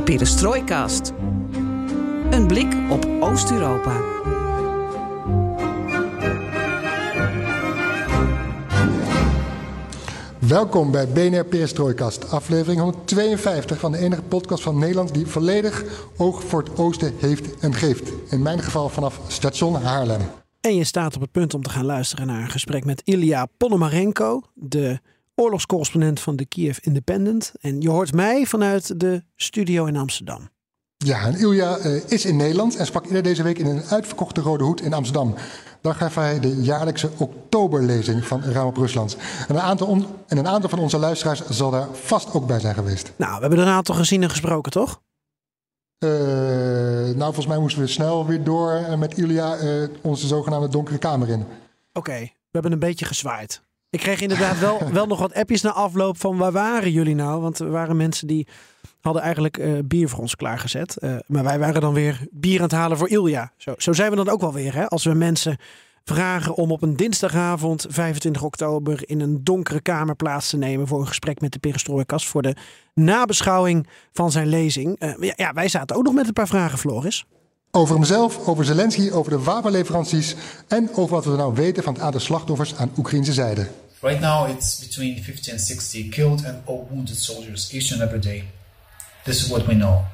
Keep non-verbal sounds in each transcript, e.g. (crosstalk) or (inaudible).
De Perestrooikast. Een blik op Oost-Europa. Welkom bij BNR Perestrooikast, aflevering 152 van de enige podcast van Nederland die volledig oog voor het oosten heeft en geeft. In mijn geval vanaf station Haarlem. En je staat op het punt om te gaan luisteren naar een gesprek met Ilya Ponomarenko, de oorlogscorrespondent van de Kiev Independent. En je hoort mij vanuit de studio in Amsterdam. Ja, en Ilja uh, is in Nederland en sprak eerder deze week in een uitverkochte Rode Hoed in Amsterdam. Daar gaf hij de jaarlijkse oktoberlezing van Raam op Rusland. En een, aantal en een aantal van onze luisteraars zal daar vast ook bij zijn geweest. Nou, we hebben er een aantal gezien en gesproken, toch? Uh, nou, volgens mij moesten we snel weer door met Ilja uh, onze zogenaamde donkere kamer in. Oké, okay, we hebben een beetje gezwaaid. Ik kreeg inderdaad wel, (laughs) wel nog wat appjes na afloop van waar waren jullie nou? Want er waren mensen die hadden eigenlijk uh, bier voor ons klaargezet. Uh, maar wij waren dan weer bier aan het halen voor Ilja. Zo, zo zijn we dan ook wel weer. Hè? Als we mensen vragen om op een dinsdagavond 25 oktober in een donkere kamer plaats te nemen voor een gesprek met de perestrooikas voor de nabeschouwing van zijn lezing. Uh, ja, ja, wij zaten ook nog met een paar vragen, Floris. Over hemzelf, over Zelensky, over de wapenleveranties en over wat we nou weten van het aantal slachtoffers aan Oekraïnse zijde. Right now it's between 50 and 60 killed and all wounded soldiers each and every day. This is what we know.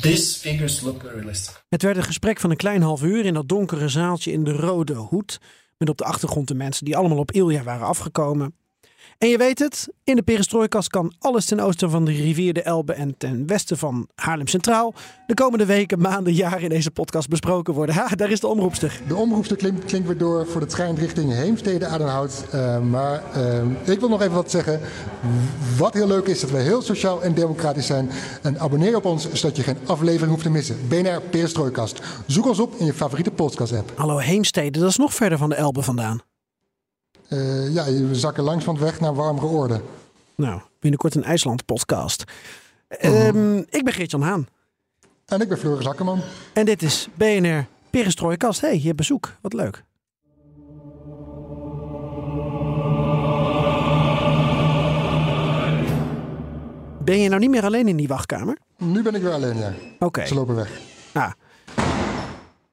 These figures look realistic. Het werd een gesprek van een klein half uur in dat donkere zaaltje in de Rode Hoed. Met op de achtergrond de mensen die allemaal op Ilja waren afgekomen. En je weet het, in de perestrooikas kan alles ten oosten van de rivier de Elbe en ten westen van Haarlem Centraal de komende weken, maanden, jaren in deze podcast besproken worden. Ha, daar is de omroepster. De omroepster klinkt, klinkt weer door voor de trein richting Heemstede Adenhout. Uh, maar uh, ik wil nog even wat zeggen. Wat heel leuk is dat we heel sociaal en democratisch zijn. En abonneer op ons zodat je geen aflevering hoeft te missen. BNR Perestrooikast. Zoek ons op in je favoriete podcast app. Hallo Heemstede, dat is nog verder van de Elbe vandaan. Uh, ja, we zakken langs van het weg naar warmere orde. Nou, binnenkort een IJsland-podcast. Uh, um, ik ben Geert-Jan Haan. En ik ben Floris Akkerman. En dit is BNR Perestrooikast. Hé, hey, je hebt bezoek. Wat leuk. Ben je nou niet meer alleen in die wachtkamer? Nu ben ik weer alleen, ja. Oké. Okay. Ze lopen weg. Ah.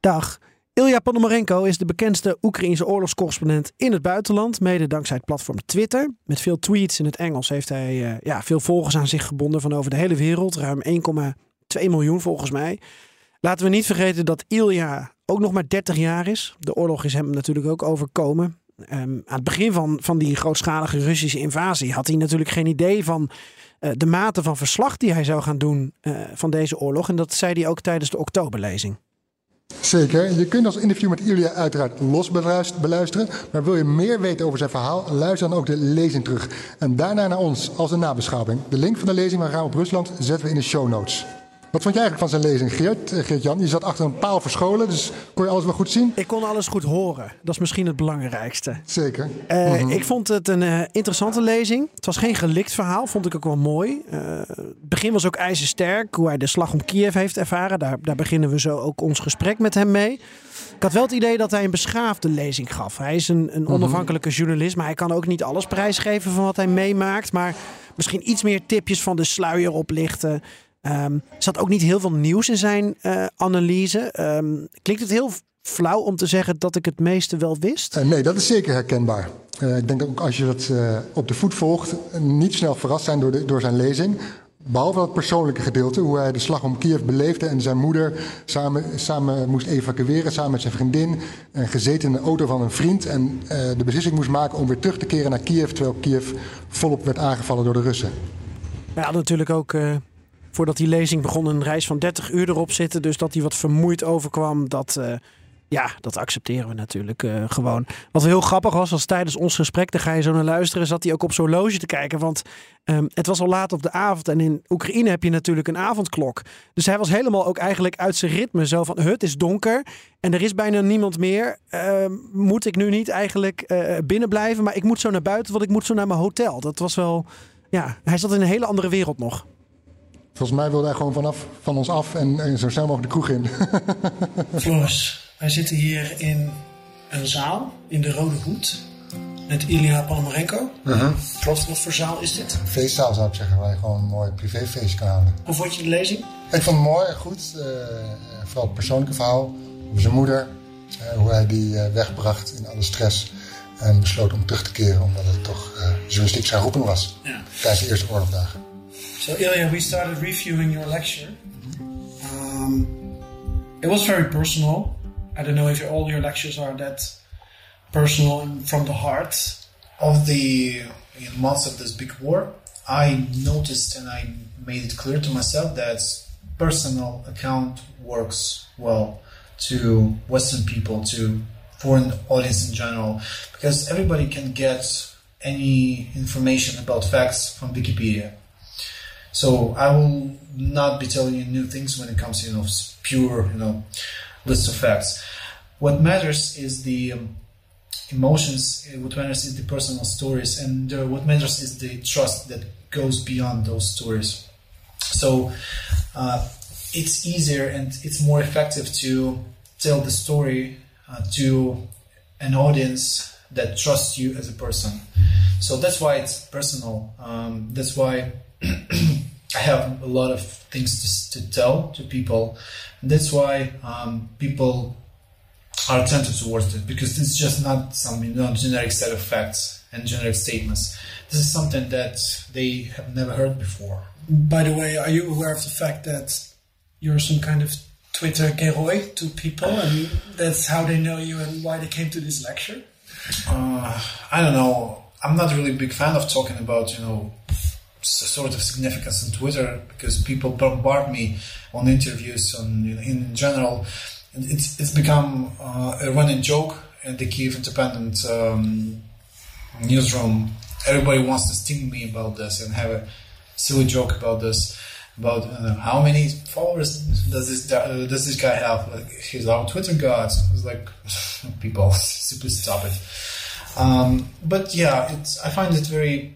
Dag. Ilya Ponomarenko is de bekendste Oekraïense oorlogscorrespondent in het buitenland. Mede dankzij het platform Twitter. Met veel tweets in het Engels heeft hij uh, ja, veel volgers aan zich gebonden van over de hele wereld. Ruim 1,2 miljoen volgens mij. Laten we niet vergeten dat Ilya ook nog maar 30 jaar is. De oorlog is hem natuurlijk ook overkomen. Um, aan het begin van, van die grootschalige Russische invasie had hij natuurlijk geen idee van uh, de mate van verslag die hij zou gaan doen uh, van deze oorlog. En dat zei hij ook tijdens de oktoberlezing. Zeker. Je kunt ons interview met Ilya uiteraard los beluisteren. Maar wil je meer weten over zijn verhaal, luister dan ook de lezing terug. En daarna naar ons als een nabeschouwing. De link van de lezing van Raam op Rusland zetten we in de show notes. Wat vond je eigenlijk van zijn lezing, Geert, Geert-Jan? Je zat achter een paal verscholen, dus kon je alles wel goed zien? Ik kon alles goed horen. Dat is misschien het belangrijkste. Zeker. Uh, mm -hmm. Ik vond het een uh, interessante lezing. Het was geen gelikt verhaal, vond ik ook wel mooi. Uh, het begin was ook ijzersterk, hoe hij de slag om Kiev heeft ervaren. Daar, daar beginnen we zo ook ons gesprek met hem mee. Ik had wel het idee dat hij een beschaafde lezing gaf. Hij is een, een onafhankelijke mm -hmm. journalist, maar hij kan ook niet alles prijsgeven van wat hij meemaakt. Maar misschien iets meer tipjes van de sluier oplichten. Um, zat ook niet heel veel nieuws in zijn uh, analyse. Um, klinkt het heel flauw om te zeggen dat ik het meeste wel wist? Uh, nee, dat is zeker herkenbaar. Uh, ik denk dat ook als je dat op de voet volgt, niet snel verrast zijn door, de, door zijn lezing. Behalve dat persoonlijke gedeelte, hoe hij de slag om Kiev beleefde en zijn moeder samen, samen moest evacueren, samen met zijn vriendin. En gezeten in de auto van een vriend en de beslissing moest maken om weer terug te keren naar Kiev, terwijl Kiev volop werd aangevallen door de Russen. Hij had natuurlijk ook voordat die lezing begon een reis van 30 uur erop zitten. Dus dat hij wat vermoeid overkwam, dat, uh, ja, dat accepteren we natuurlijk uh, gewoon. Wat heel grappig was, was tijdens ons gesprek, daar ga je zo naar luisteren, zat hij ook op zo'n horloge te kijken. Want um, het was al laat op de avond en in Oekraïne heb je natuurlijk een avondklok. Dus hij was helemaal ook eigenlijk uit zijn ritme. Zo van, het is donker en er is bijna niemand meer. Uh, moet ik nu niet eigenlijk uh, binnen blijven? Maar ik moet zo naar buiten, want ik moet zo naar mijn hotel. Dat was wel, ja, hij zat in een hele andere wereld nog. Volgens mij wilde hij gewoon vanaf van ons af en, en zo snel mogelijk de kroeg in. (laughs) Floris, wij zitten hier in een zaal in de Rode Hoed. met Ilya Panomarenko. Mhm. Klopt, wat voor zaal is dit? Feestzaal zou ik zeggen, waar je gewoon een mooi privéfeestje kan houden. Hoe vond je de lezing? Ik vond het mooi en goed. eh, vooral het persoonlijke verhaal over zijn moeder. eh, hoe hij die eh, wegbracht in alle stress. En besloot om terug te keren omdat het toch eh, journalistiek zijn roeping was. Ja. Tijdens de Eerste Oorlogdagen. So Ilya, we started reviewing your lecture. Um, it was very personal. I don't know if all your lectures are that personal and from the heart. Of the in months of this big war, I noticed and I made it clear to myself that personal account works well to Western people, to foreign audience in general, because everybody can get any information about facts from Wikipedia. So I will not be telling you new things when it comes to you know pure you know list of facts. What matters is the um, emotions. uh, What matters is the personal stories, and uh, what matters is the trust that goes beyond those stories. So uh, it's easier and it's more effective to tell the story uh, to an audience that trusts you as a person. So that's why it's personal. Um, that's why I have a lot of things to, to tell to people. And that's why um, people are attentive towards it because it's just not some you know, generic set of facts and generic statements. This is something that they have never heard before. By the way, are you aware of the fact that you're some kind of Twitter heroi to people, and that's how they know you and why they came to this lecture? Uh, I don't know. I'm not really a big fan of talking about you know sort of significance on Twitter because people bombard me on interviews on in general. It's it's become uh, a running joke in the Kiev Independent um, newsroom. Everybody wants to sting me about this and have a silly joke about this. About uh, how many followers does this uh, does this guy have? Like he's our Twitter god. It's like (laughs) people (laughs) simply stop it. Um, but yeah, it's I find it very,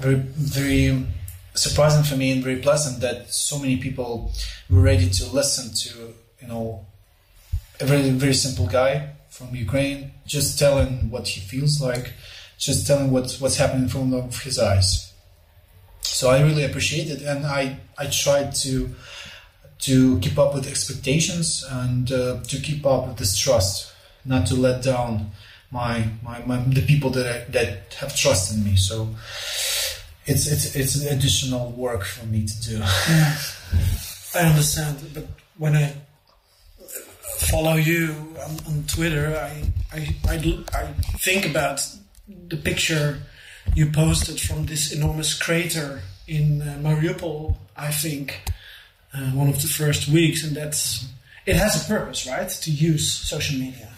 very, very surprising for me and very pleasant that so many people were ready to listen to you know a very very simple guy from Ukraine just telling what he feels like, just telling what what's happening in front of his eyes. So I really appreciate it, and I I tried to to keep up with expectations and uh, to keep up with this trust, not to let down my, my, my the people that I, that have trust in me. So it's it's it's an additional work for me to do. (laughs) I understand, but when I follow you on, on Twitter, I, I, I, do- I think about the picture you posted from this enormous crater in uh, Mariupol, I think, uh, one of the first weeks, and that's it has a purpose, right? To use social media.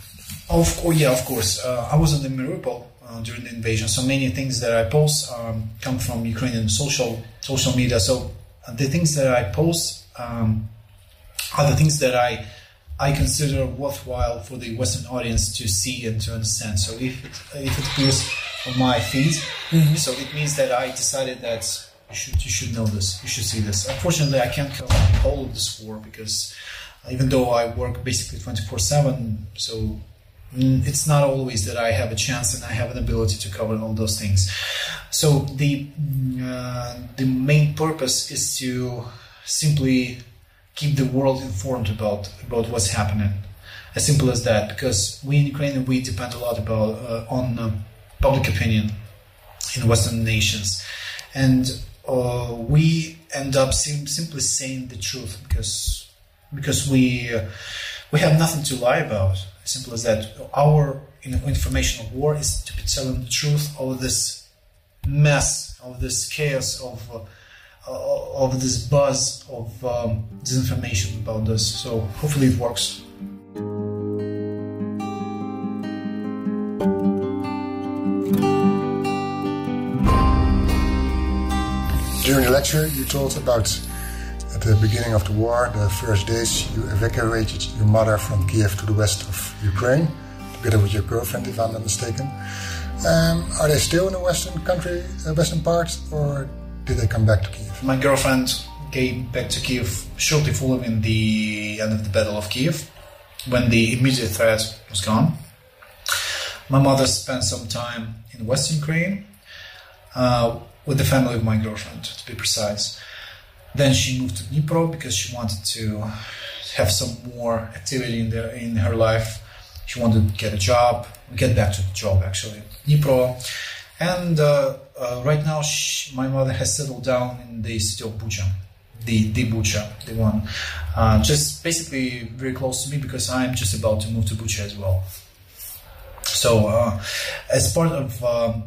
Of course, yeah, of course. Uh, I wasn't in Mariupol uh, during the invasion, so many things that I post um, come from Ukrainian social social media. So uh, the things that I post um, are the things that I I consider worthwhile for the Western audience to see and to understand. So if it, if it appears on my feed, so it means that I decided that you should you should know this, you should see this. Unfortunately, I can't cover the whole of this war because even though I work basically twenty four seven, so mm, it's not always that I have a chance and I have an ability to cover all those things. So the uh, the main purpose is to simply keep the world informed about about what's happening. As simple as that, because we in Ukraine we depend a lot about uh, on uh, public opinion in Western nations, and uh, we end up sim- simply saying the truth because because we uh, we have nothing to lie about. Simple as that. Our you know, information war is to be telling the truth of this mess, of this chaos, of uh, of this buzz of um, disinformation about this. So hopefully it works. During the lecture, you told about the beginning of the war, the first days, you evacuated your mother from Kiev to the west of Ukraine, together with your girlfriend, if I'm not mistaken. Um, are they still in the western country, uh, western part, or did they come back to Kiev? My girlfriend came back to Kiev shortly following the end of the Battle of Kiev, when the immediate threat was gone. My mother spent some time in West Ukraine uh, with the family of my girlfriend, to be precise. Then she moved to Dnipro because she wanted to have some more activity in the in her life. She wanted to get a job, get back to the job actually, Dnipro. And uh, uh, right now, she, my mother has settled down in the city of Bucha, the the Bucha, the one, uh, just basically very close to me because I'm just about to move to Bucha as well. So, uh, as part of um,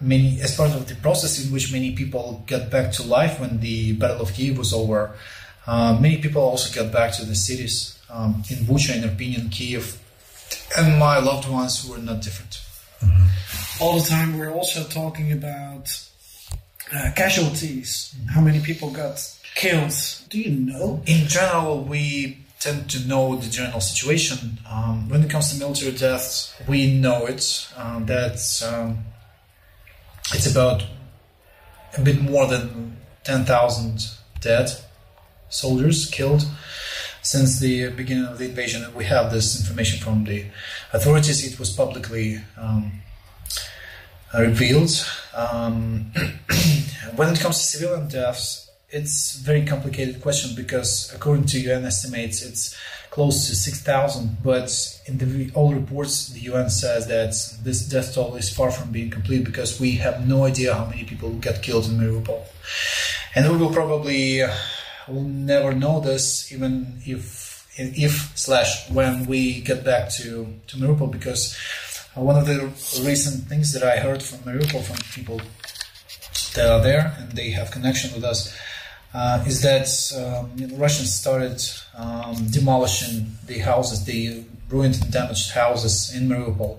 many, as part of the process in which many people got back to life when the Battle of Kiev was over, uh, many people also got back to the cities um, in Bucha, in Irpin, Kiev, and my loved ones were not different. All the time, we're also talking about uh, casualties. How many people got killed? Do you know? In general, we tend to know the general situation. Um, when it comes to military deaths, we know it. Um, that um, it's about a bit more than 10,000 dead soldiers killed since the beginning of the invasion. We have this information from the authorities. It was publicly um, revealed. Um, (clears throat) when it comes to civilian deaths, it's very complicated question because according to UN estimates, it's close to 6,000. But in the all reports, the UN says that this death toll is far from being complete because we have no idea how many people got killed in Mariupol, and we will probably uh, will never know this even if if slash when we get back to to Mariupol because uh, one of the recent things that I heard from Mariupol from people that are there and they have connection with us uh, is that um, you know, Russians started um, demolishing the houses, the ruined and damaged houses in Mariupol,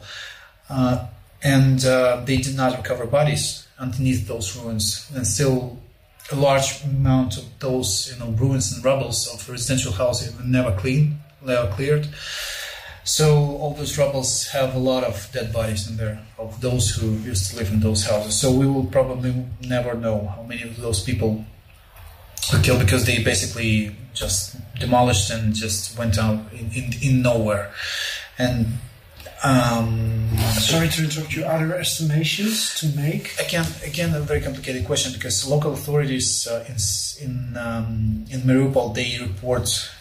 uh, and uh, they did not recover bodies underneath those ruins, and still a large amount of those you know ruins and rubbles of residential houses were never clean, never cleared. So all those rubbles have a lot of dead bodies in there of those who used to live in those houses. So we will probably never know how many of those people were killed because they basically just demolished and just went out in, in, in nowhere. And um, Sorry to interrupt you. Are there estimations to make? again, again, a very complicated question because local authorities uh, in in um, in Mariupol they report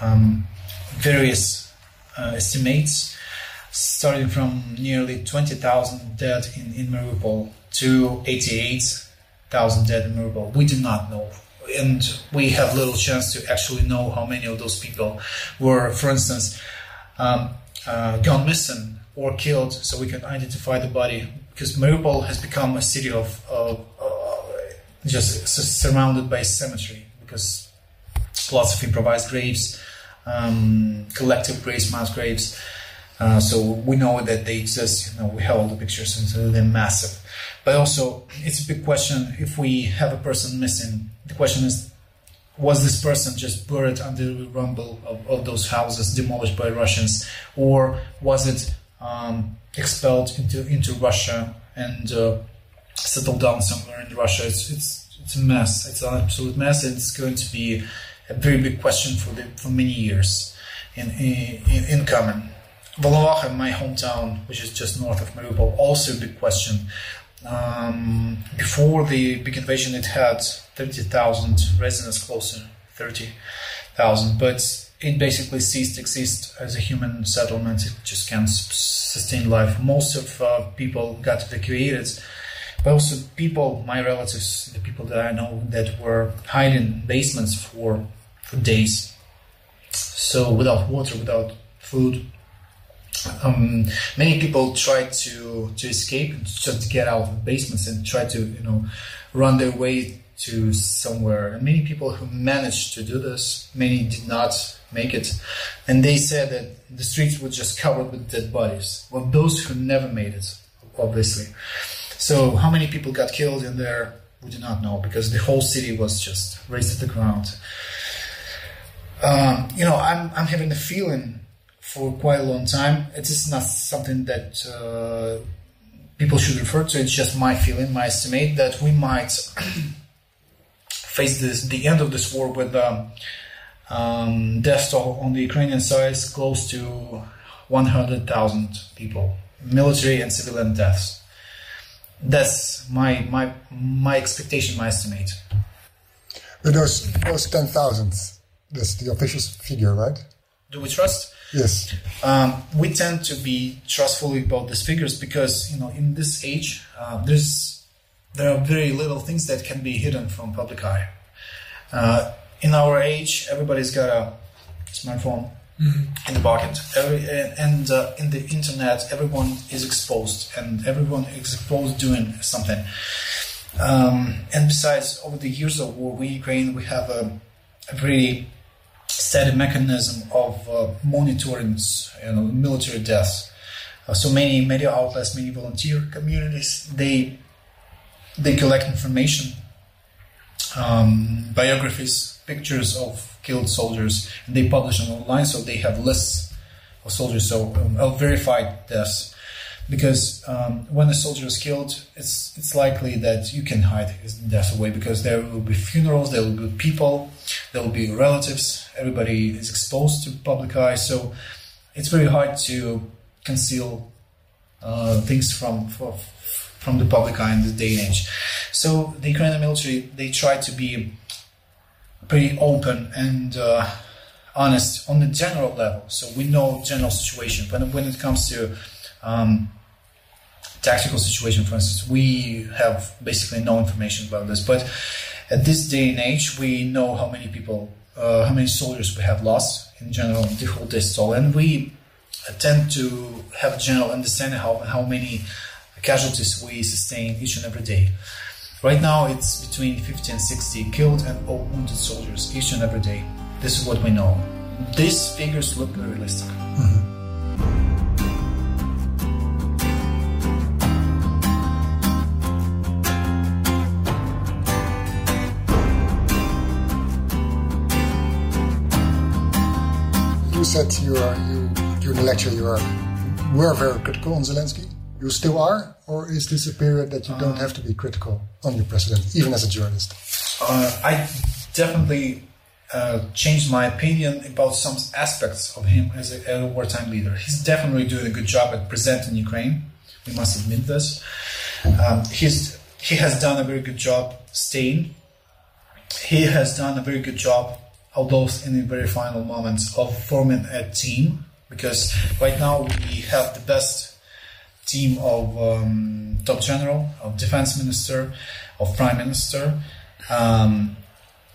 um, various uh, estimates, starting from nearly twenty thousand dead in in Mariupol to eighty eight thousand dead in Mariupol. We do not know. And we have little chance to actually know how many of those people were, for instance, um, uh, gone missing or killed, so we can identify the body. Because Mariupol has become a city of uh, just surrounded by cemetery, because lots of improvised graves, um, collective graves, mass graves. Uh, so we know that they exist. You know, we have all the pictures, and so they're massive. But also, it's a big question if we have a person missing. The question is, was this person just buried under the rumble of, of those houses demolished by Russians, or was it um, expelled into into Russia and uh, settled down somewhere in Russia? It's it's it's a mess. It's an absolute mess. It's going to be a very big question for the for many years in in, in coming. Volnovakha, my hometown, which is just north of Mariupol, also a big question. Um, before the big invasion, it had 30,000 residents, close closer 30,000, but it basically ceased to exist as a human settlement. It just can't sustain life. Most of uh, people got evacuated, but also people, my relatives, the people that I know, that were hiding in basements for, for days. So without water, without food, um, many people try to to escape, just to get out of basements and try to you know run their way to somewhere. And many people who managed to do this, many did not make it, and they said that the streets were just covered with dead bodies. Well, those who never made it, obviously. So how many people got killed in there? We do not know because the whole city was just raised to the ground. Um, you know, I'm I'm having a feeling for quite a long time. It is not something that uh, people should refer to. It's just my feeling, my estimate that we might (coughs) face this the end of this war with um, um, death toll on the Ukrainian side close to 100,000 people military and civilian deaths. That's my my my expectation, my estimate. But those those ten thousand, that's the official figure, right? Do we trust? Yes. Um, we tend to be trustful about these figures because you know in this age uh, there's there are very little things that can be hidden from public eye. Uh, in our age, everybody's got a smartphone in the pocket, Every, and uh, in the internet, everyone is exposed, and everyone is exposed doing something. Um, and besides, over the years of war with Ukraine, we have a, a very steady mechanism of uh, monitoring you know, military deaths. Uh, so many media outlets, many volunteer communities, they they collect information, um, biographies, pictures of killed soldiers, and they publish them online. So they have lists of soldiers, so um, of verified deaths. Because um, when a soldier is killed, it's it's likely that you can hide his death away because there will be funerals, there will be people, there will be relatives. Everybody is exposed to public eye, so it's very hard to conceal uh, things from for, from the public eye in this day and age. So the Ukrainian military they try to be pretty open and uh, honest on the general level. So we know general situation. When when it comes to um, tactical situation, for instance, we have basically no information about this. But at this day and age, we know how many people, uh, how many soldiers we have lost in general, the whole this all, and we tend to have a general understanding how how many casualties we sustain each and every day. Right now, it's between 50 and 60 killed and all wounded soldiers each and every day. This is what we know. These figures look realistic. You said you are you during the lecture you are were very critical on Zelensky. You still are, or is this a period that you don't have to be critical on your president, even as a journalist? Uh, I definitely uh, changed my opinion about some aspects of him as a, as a wartime leader. He's definitely doing a good job at presenting Ukraine. We must admit this. Um, he's he has done a very good job staying. He has done a very good job, although in the very final moments, of forming a team. Because right now we have the best team of um, top general, of defense minister, of prime minister, um,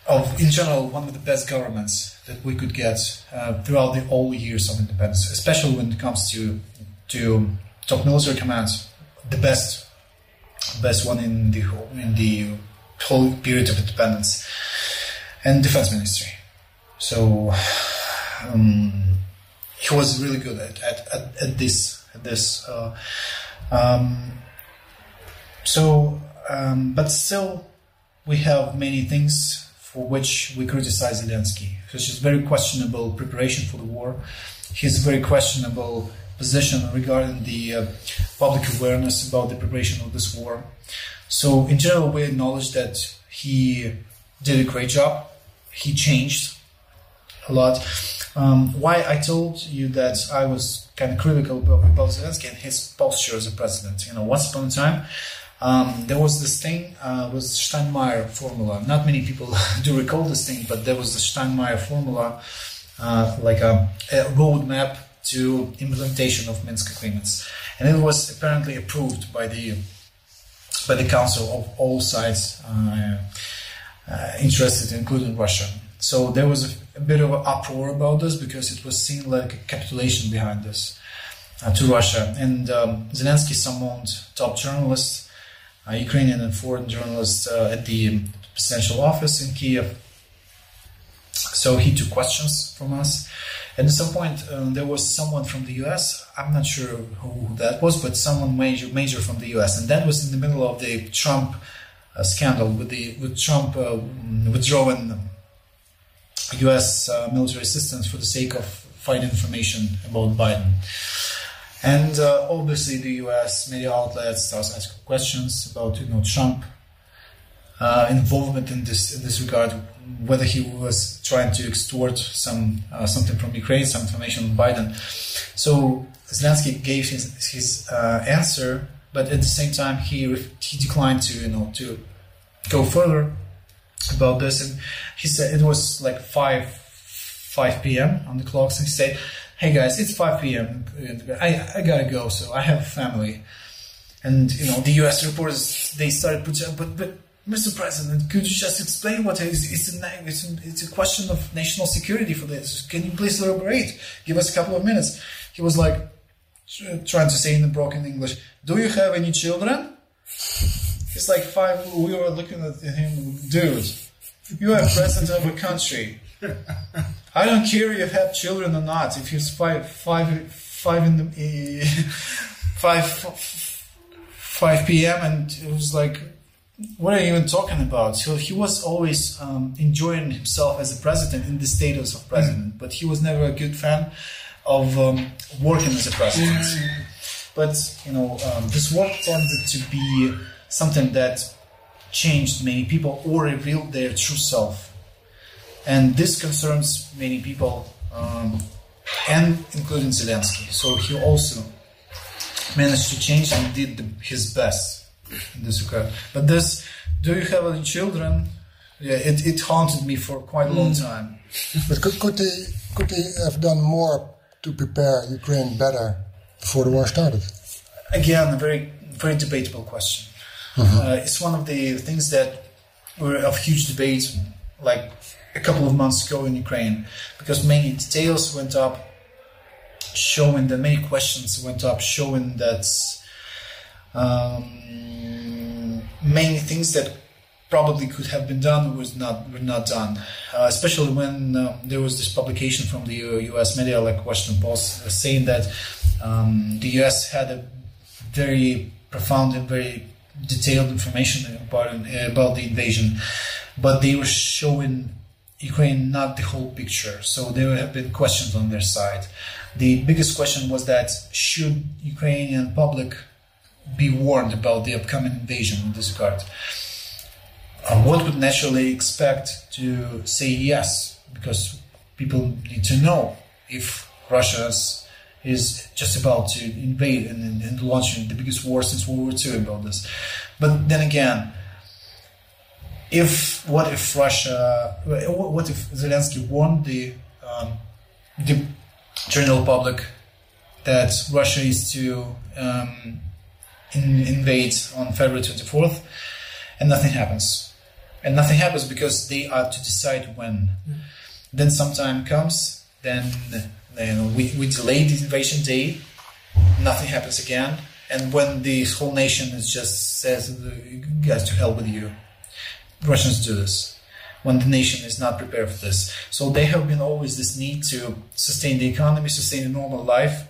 of in general one of the best governments that we could get uh, throughout the all years of independence, especially when it comes to to top military commands, the best best one in the whole, in the whole period of independence, and defense ministry. So um, he was really good at, at, at, at this at this. Uh, um, so, um, but still, we have many things for which we criticize Zelensky, such as very questionable preparation for the war, his very questionable position regarding the uh, public awareness about the preparation of this war. So, in general, we acknowledge that he did a great job. He changed a lot. Um, why I told you that I was kind of critical about, Zelensky and his posture as a president. You know, once upon a time, um, there was this thing uh, with Steinmeier formula. Not many people (laughs) do recall this thing, but there was the Steinmeier formula, uh, like a, a roadmap to implementation of Minsk agreements, and it was apparently approved by the by the council of all sides uh, uh, interested, including Russia. So there was a, a, bit of uproar about this because it was seen like a capitulation behind this uh, to Russia. And um, Zelensky summoned top journalists, uh, Ukrainian and foreign journalists, uh, at the presidential office in Kiev. So he took questions from us. And at some point, um, there was someone from the US. I'm not sure who that was, but someone major, major from the US. And that was in the middle of the Trump uh, scandal with the with Trump uh, withdrawing U.S. Uh, military assistance for the sake of finding information about Biden. And uh, obviously, the U.S. media outlets starts asking questions about you know Trump uh, involvement in this in this regard, whether he was trying to extort some uh, something from Ukraine, some information on Biden. So Zelensky gave his, his uh, answer, but at the same time he he declined to you know to go further about this, and he said it was like five five p.m. on the clocks, and he said, "Hey guys, it's five p.m. I I gotta go, so I have a family." And you know the U.S. reporters they started putting, but but Mr. President, could you just explain what it is? It's a, it's, a, it's a question of national security for this. Can you please elaborate? Give us a couple of minutes. He was like, trying to say in the broken English, Do you have any children? It's like five, we were looking at him, dude, you are president of a country. I don't care if you have children or not. If he's five, five, five in the, (laughs) five, five p.m. and it was like, what are you even talking about? So he was always um, enjoying himself as a president in the status of president, mm. but he was never a good fan of um, working as a president. Mm. But you know, um, this work tended to be something that changed many people or revealed their true self, and this concerns many people, um, and including Zelensky. So he also managed to change and did the, his best in this regard. But this, do you have any children? Yeah, it, it haunted me for quite a long mm. time. (laughs) But could, could he could he have done more to prepare Ukraine better before the war started? Again, a very very debatable question. Mm-hmm. Uh, it's one of the things that were of huge debate, like a couple of months ago in Ukraine, because many details went up, showing that many questions went up, showing that. Um, many things that probably could have been done was not were not done. Uh, especially when uh, there was this publication from the U.S. media, like Washington Post, saying that um, the U.S. had a very profound and very detailed information about about the invasion, but they were showing Ukraine not the whole picture. So there have been questions on their side. The biggest question was that should Ukrainian public be warned about the upcoming invasion in this regard. Uh, what would naturally expect to say yes, because people need to know if Russia is just about to invade and, and launch the biggest war since World War II about this. But then again, if what if Russia, what if Zelensky warned the um, the general public that Russia is to um, in, invade on February 24th, and nothing happens. And nothing happens because they are to decide when. Mm. Then some time comes, then know, we, we delay the invasion day, nothing happens again. And when the whole nation is just says, guys, to hell with you. Russians do this when the nation is not prepared for this. So they have been always this need to sustain the economy, sustain a normal life,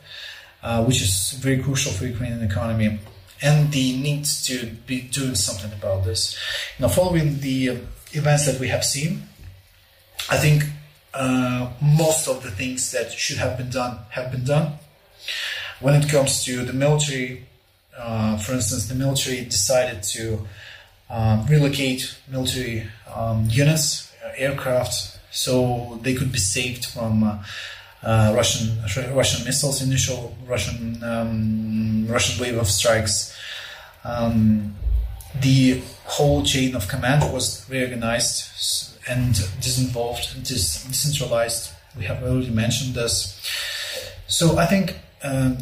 uh, which is very crucial for Ukrainian economy and the need to be doing something about this. Now, following the uh, events that we have seen, I think uh, most of the things that should have been done have been done. When it comes to the military, uh, for instance, the military decided to um, relocate military um, units, uh, aircraft, so they could be saved from uh, uh, Russian Russian missiles, initial Russian um, Russian wave of strikes. Um, the whole chain of command was reorganized and disinvolved and decentralized. We have already mentioned this. So I think, um,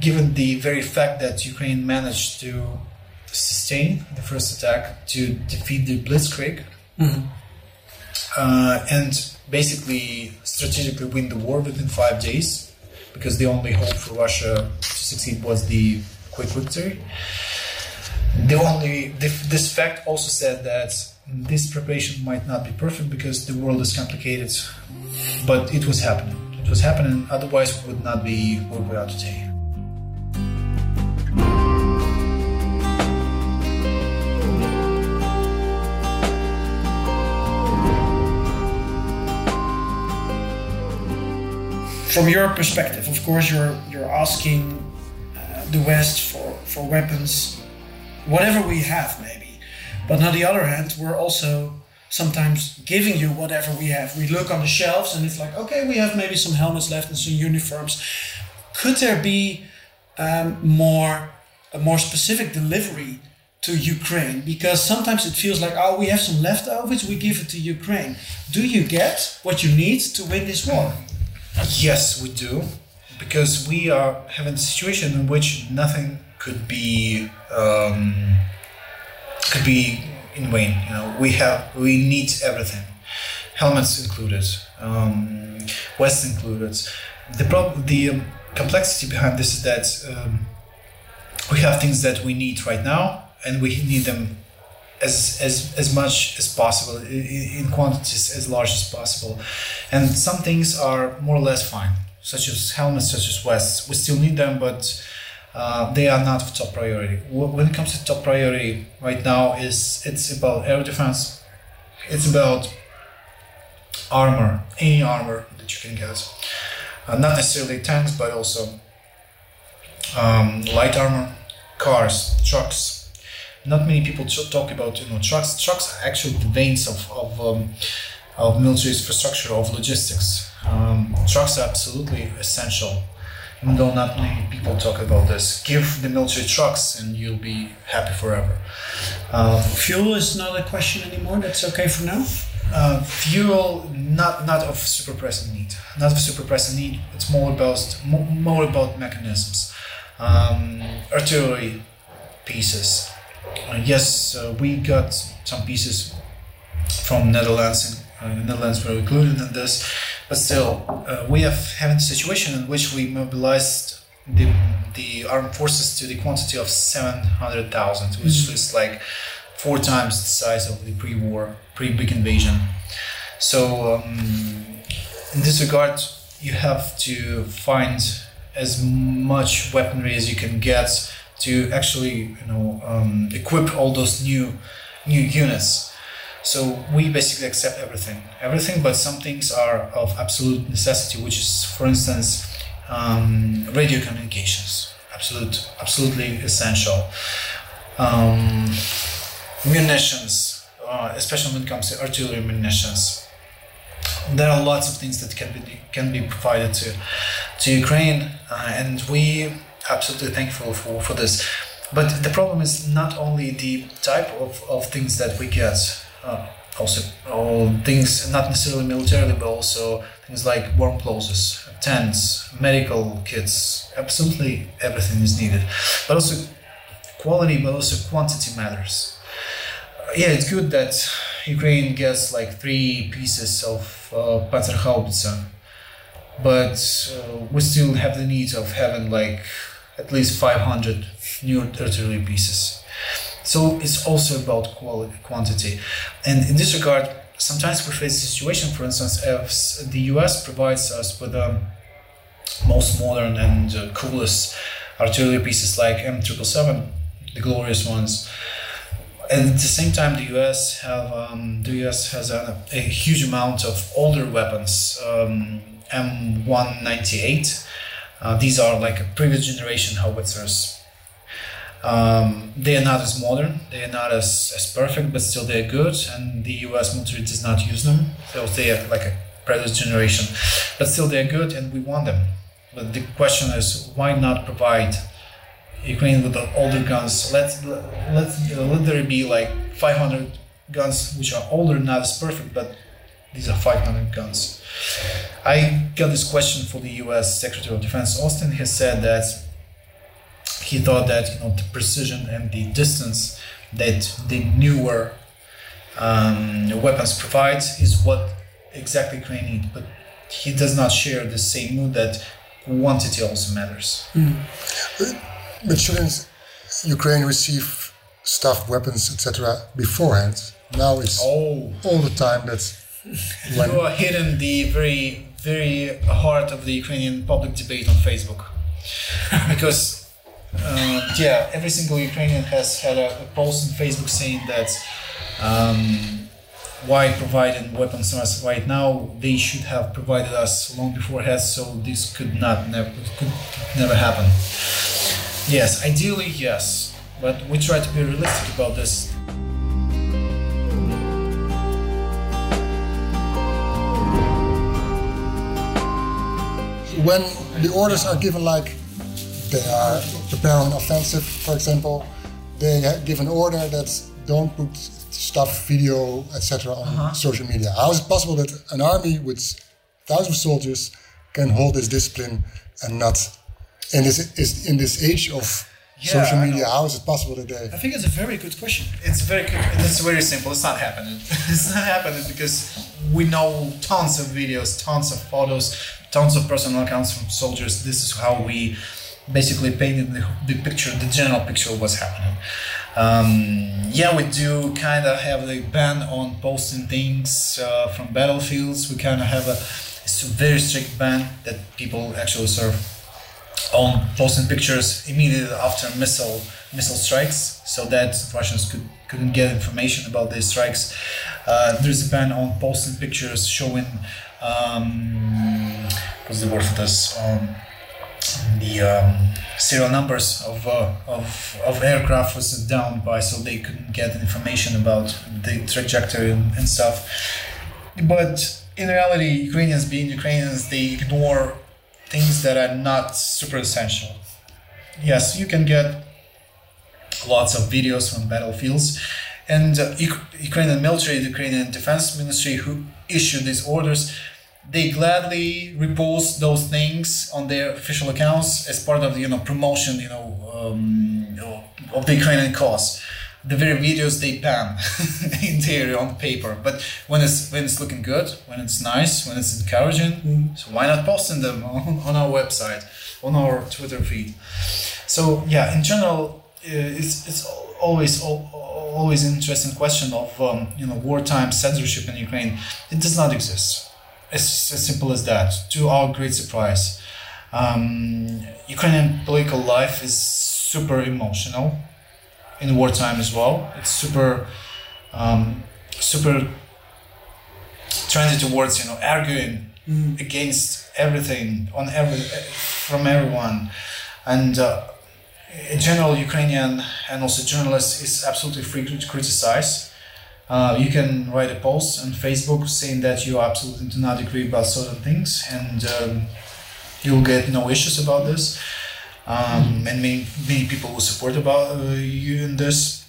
given the very fact that Ukraine managed to sustain the first attack to defeat the Blitzkrieg, mm-hmm. uh, and basically strategically win the war within five days because the only hope for Russia to succeed was the quick victory. The only this fact also said that this preparation might not be perfect because the world is complicated, but it was happening. It was happening. Otherwise, we would not be where we are today. from your perspective, of course, you're you're asking uh, the West for for weapons, whatever we have, maybe. But on the other hand, we're also sometimes giving you whatever we have. We look on the shelves and it's like, okay, we have maybe some helmets left and some uniforms. could there be um, more a more specific delivery to Ukraine? Because sometimes it feels like, oh, we have some leftovers, we give it to Ukraine. Do you get what you need to win this war? Yes, we do, because we are having a situation in which nothing could be um, could be in vain. You know, we have we need everything, helmets included, um, vests included. The problem, the um, complexity behind this is that um, we have things that we need right now, and we need them as as as much as possible in, in quantities as large as possible, and some things are more or less fine, such as helmets, such as vests. We still need them, but. Uh, they are not top priority. When it comes to top priority right now, is it's about air defense, it's about armor, any armor that you can get, uh, not necessarily tanks, but also um, light armor, cars, trucks. Not many people talk about you know trucks. Trucks are actually the veins of of, um, of military infrastructure of logistics. Um, trucks are absolutely essential though not many people talk about this. Give the military trucks and you'll be happy forever. Uh, fuel is not a question anymore. That's okay for now. Uh, fuel, not not of super pressing need. Not of super pressing need. It's more about more about mechanisms, um, artillery pieces. Uh, yes, uh, we got some pieces from Netherlands, uh, Netherlands were included in this but still, uh, we have having a situation in which we mobilized the, the armed forces to the quantity of 700,000, which mm-hmm. is like four times the size of the pre-war, pre-big invasion. So um, in this regard, you have to find as much weaponry as you can get to actually, you know, um, equip all those new new units. So we basically accept everything, everything, but some things are of absolute necessity, which is, for instance, um, radio communications, absolute, absolutely essential. Um, munitions, uh, especially when it comes to artillery munitions. There are lots of things that can be can be provided to to Ukraine, uh, and we absolutely thankful for, for this. But the problem is not only the type of, of things that we get uh, also all things not necessarily militarily but also things like warm clothes tents medical kits absolutely everything is needed. But also quality but also quantity matters. Uh, yeah it's good that ukraine gets like three pieces of uh, panzerhaubitze but uh, we still have the need of having like at least 500 new artillery pieces so it's also about quality, quantity. And in this regard, sometimes we face a situation, for instance, if the US provides us with the most modern and uh, coolest artillery pieces like M777, the glorious ones, and at the same time, the US have um, the US has a, a, huge amount of older weapons, um, M198. Uh, these are like a previous generation howitzers um, they are not as modern, they are not as, as perfect, but still they're good, and the US military does not use them. So they are like a previous generation, but still they're good, and we want them. But the question is, why not provide Ukraine with the older guns? Let let let there be like 500 guns which are older, not as perfect, but these are 500 guns. I got this question for the U.S. Secretary of Defense. Austin has said that he thought that you know the precision and the distance that the newer um, weapons provides is what exactly Ukraine needs. But he does not share the same mood that quantity also matters. Mm. But shouldn't Ukraine receive stuff, weapons, etc. beforehand? Now it's oh. all the time that's (laughs) when you are hitting the very, very heart of the Ukrainian public debate on Facebook. (laughs) because uh, yeah, every single Ukrainian has had a, a post on Facebook saying that um, why providing weapons to us right now? They should have provided us long beforehand, so this could not never could never happen. Yes, ideally yes, but we try to be realistic about this. when the orders are given like they are preparing an offensive, for example, they give an order that don't put stuff, video, etc. on uh-huh. social media. How is it possible that an army with thousands of soldiers can hold this discipline and not in this is in this age of Yeah, social media? How is it possible that they? I think it's a very good question. It's very good. It's very simple. It's not happening. (laughs) it's not happening because we know tons of videos, tons of photos, tons of personal accounts from soldiers. This is how we basically painted the, the picture, the general picture of what's happening. Um, yeah, we do kind of have the ban on posting things uh, from battlefields. We kind of have a, a very strict ban that people actually serve on posting pictures immediately after missile missile strikes, so that Russians could couldn't get information about these strikes. Uh, there's a ban on posting pictures showing um, what's the word for this? Um, the um, serial numbers of, uh, of of aircraft was down by, so they couldn't get information about the trajectory and, stuff. But in reality, Ukrainians being Ukrainians, they ignore things that are not super essential. Yes, you can get lots of videos from battlefields, and uh, Ukrainian military, the Ukrainian defense ministry, who issued these orders, they gladly repost those things on their official accounts as part of the you know promotion, you know, um, of the Ukrainian cause. The very videos they ban (laughs) in theory on paper, but when it's when it's looking good, when it's nice, when it's encouraging, so why not posting them (laughs) on, on our website, on our Twitter feed? So yeah, in general, uh, it's it's always always an interesting question of um, you know wartime censorship in Ukraine. It does not exist. It's as simple as that. To our great surprise, um, Ukrainian political life is super emotional in wartime as well. It's super um, super trending towards you know arguing against everything on every from everyone and uh, in general ukrainian and also journalists is absolutely free to criticize uh, you can write a post on facebook saying that you absolutely do not agree about certain things and um, you'll get no issues about this. Um, and many, many people will support about uh, you in this.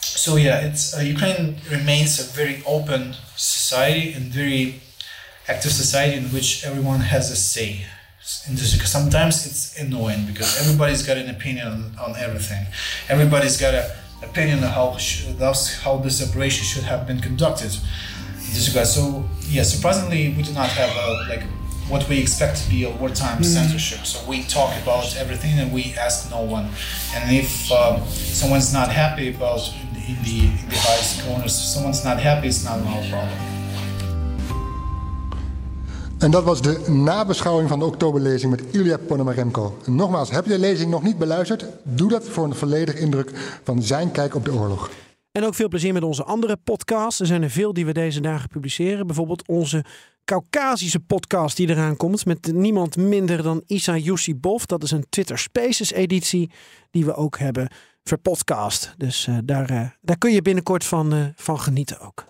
So yeah it's uh, ukraine remains a very open society and very active society in which everyone has a say in this because sometimes it's annoying because everybody's got an opinion on, on everything. Everybody's got an opinion on how sh- thus how this operation should have been conducted. In this regard so yeah surprisingly we do not have a like what we expect to be a wartime censorship. So we talk about everything and we ask no one. And if um, someone's not happy about in the, in the in the highest corners if someone's not happy it's not our problem En dat was de nabeschouwing van de oktoberlezing met Ilya Ponomarenko. En nogmaals, heb je de lezing nog niet beluisterd? Doe dat voor een volledige indruk van zijn kijk op de oorlog. En ook veel plezier met onze andere podcasts. Er zijn er veel die we deze dagen publiceren. Bijvoorbeeld onze Caucasische podcast die eraan komt. Met niemand minder dan Isa Yusibov. Dat is een Twitter Spaces editie die we ook hebben verpodcast. Dus eh, daar, eh, daar kun je binnenkort van, eh, van genieten ook.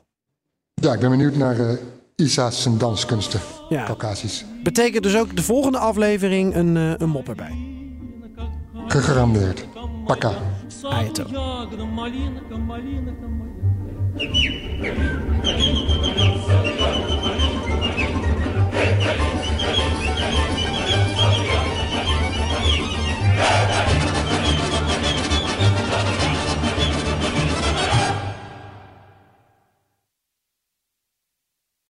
Ja, ik ben benieuwd naar Isa's zijn danskunsten. Ja. Betekent dus ook de volgende aflevering een, eh, een mop erbij? Gegarandeerd. Pakka. Ayato.